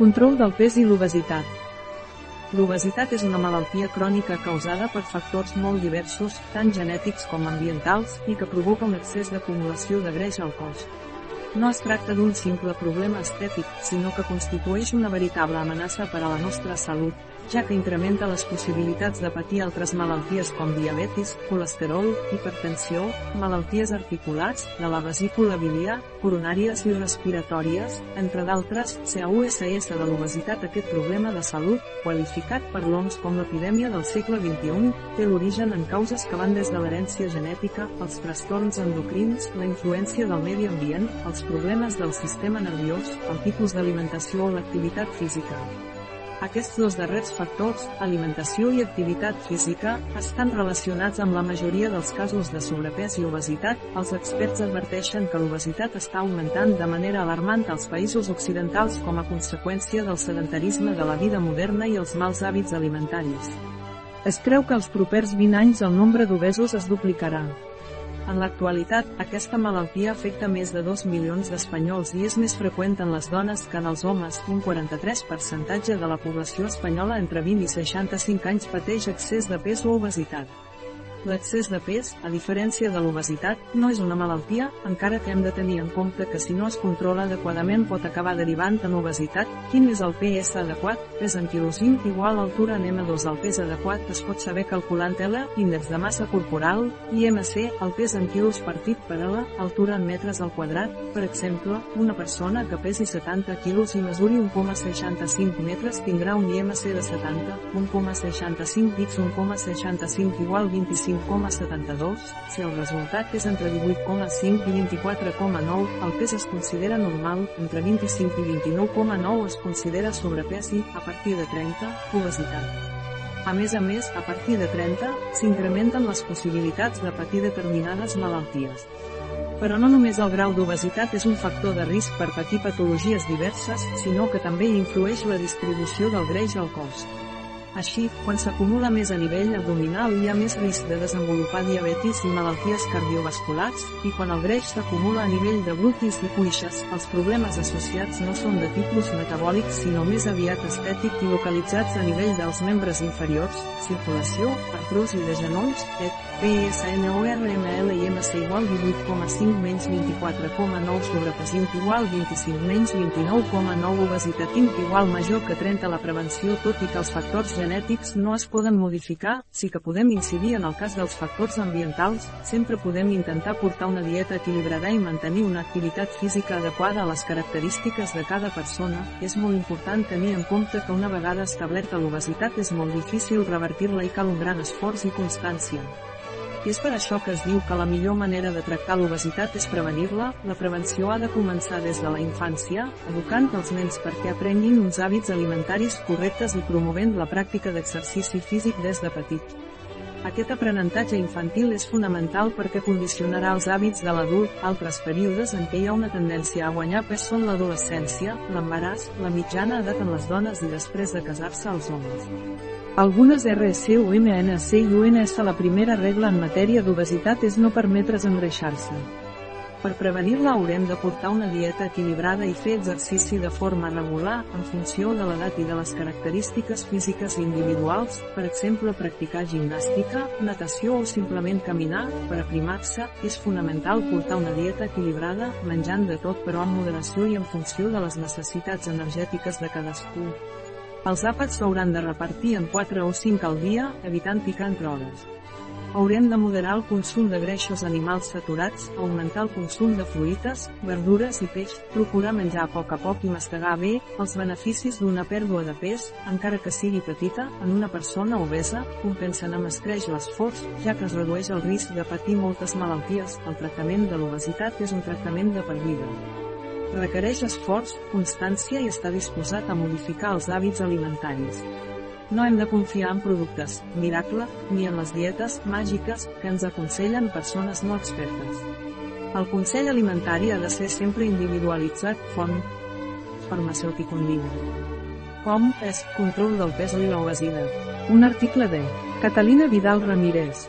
Control del pes i l'obesitat. L'obesitat és una malaltia crònica causada per factors molt diversos, tant genètics com ambientals, i que provoca un excés d'acumulació de greix al cos. No es tracta d'un simple problema estètic, sinó que constitueix una veritable amenaça per a la nostra salut, ja que incrementa les possibilitats de patir altres malalties com diabetis, colesterol, hipertensió, malalties articulats, de la vesícula biliar, coronàries i respiratòries, entre d'altres, CAUSS de l'obesitat aquest problema de salut, qualificat per l'OMS com l'epidèmia del segle XXI, té l'origen en causes que van des de l'herència genètica, els trastorns endocrins, la influència del medi ambient, els problemes del sistema nerviós, el tipus d'alimentació o l'activitat física. Aquests dos darrers factors, alimentació i activitat física, estan relacionats amb la majoria dels casos de sobrepès i obesitat. Els experts adverteixen que l'obesitat està augmentant de manera alarmant als països occidentals com a conseqüència del sedentarisme de la vida moderna i els mals hàbits alimentaris. Es creu que els propers 20 anys el nombre d'obesos es duplicarà. En l'actualitat, aquesta malaltia afecta més de 2 milions d'espanyols i és més freqüent en les dones que en els homes. Un 43% de la població espanyola entre 20 i 65 anys pateix excés de pes o obesitat. L'excés de pes, a diferència de l'obesitat, no és una malaltia, encara que hem de tenir en compte que si no es controla adequadament pot acabar derivant en obesitat. Quin és el PS adequat? Pes en quilosín igual a altura en M2 el pes adequat es pot saber calculant L, índex de massa corporal, i MC, el pes en quilos partit per L, altura en metres al quadrat. Per exemple, una persona que pesi 70 quilos i mesuri 1,65 metres tindrà un IMC de 70, 1,65 x 1,65 igual 25 25,72, si el resultat és entre 18,5 i 24,9, el pes es considera normal, entre 25 i 29,9 es considera sobrepès i, a partir de 30, obesitat. A més a més, a partir de 30, s'incrementen les possibilitats de patir determinades malalties. Però no només el grau d'obesitat és un factor de risc per patir patologies diverses, sinó que també influeix la distribució del greix al cos. Així, quan s'acumula més a nivell abdominal hi ha més risc de desenvolupar diabetis i malalties cardiovasculars, i quan el greix s'acumula a nivell de glutis i cuixes, els problemes associats no són de tipus metabòlic sinó més aviat estètic i localitzats a nivell dels membres inferiors, circulació, artrosi de genolls, et. PSNORML i MC igual 18,5 menys 24,9 sobrepesint igual 25 menys 29,9 obesitat igual major que 30 la prevenció tot i que els factors genètics no es poden modificar, sí que podem incidir en el cas dels factors ambientals, sempre podem intentar portar una dieta equilibrada i mantenir una activitat física adequada a les característiques de cada persona, és molt important tenir en compte que una vegada establerta l'obesitat és molt difícil revertir-la i cal un gran esforç i constància. És per això que es diu que la millor manera de tractar l'obesitat és prevenir-la, la prevenció ha de començar des de la infància, educant els nens perquè aprenguin uns hàbits alimentaris correctes i promovent la pràctica d'exercici físic des de petit. Aquest aprenentatge infantil és fonamental perquè condicionarà els hàbits de l'adult. Altres períodes en què hi ha una tendència a guanyar pes són l'adolescència, l'embaràs, la mitjana edat en les dones i després de casar-se els homes. Algunes RC o MNC i UNS la primera regla en matèria d'obesitat és no permetre's engreixar-se. Per prevenir-la haurem de portar una dieta equilibrada i fer exercici de forma regular, en funció de l'edat i de les característiques físiques individuals, per exemple practicar gimnàstica, natació o simplement caminar, per aprimar-se, és fonamental portar una dieta equilibrada, menjant de tot però amb moderació i en funció de les necessitats energètiques de cadascú. Els àpats s'hauran de repartir en 4 o 5 al dia, evitant picar entre hores. Haurem de moderar el consum de greixos animals saturats, augmentar el consum de fruites, verdures i peix, procurar menjar a poc a poc i mastegar bé, els beneficis d'una pèrdua de pes, encara que sigui petita, en una persona obesa, compensen amb escreix l'esforç, ja que es redueix el risc de patir moltes malalties, el tractament de l'obesitat és un tractament de per vida. Requereix esforç, constància i estar disposat a modificar els hàbits alimentaris. No hem de confiar en productes, miracle, ni en les dietes màgiques que ens aconsellen persones no expertes. El consell alimentari ha de ser sempre individualitzat, font farmacèutic online. Com és control del pes i l'obesitat. Un article de Catalina Vidal Ramírez,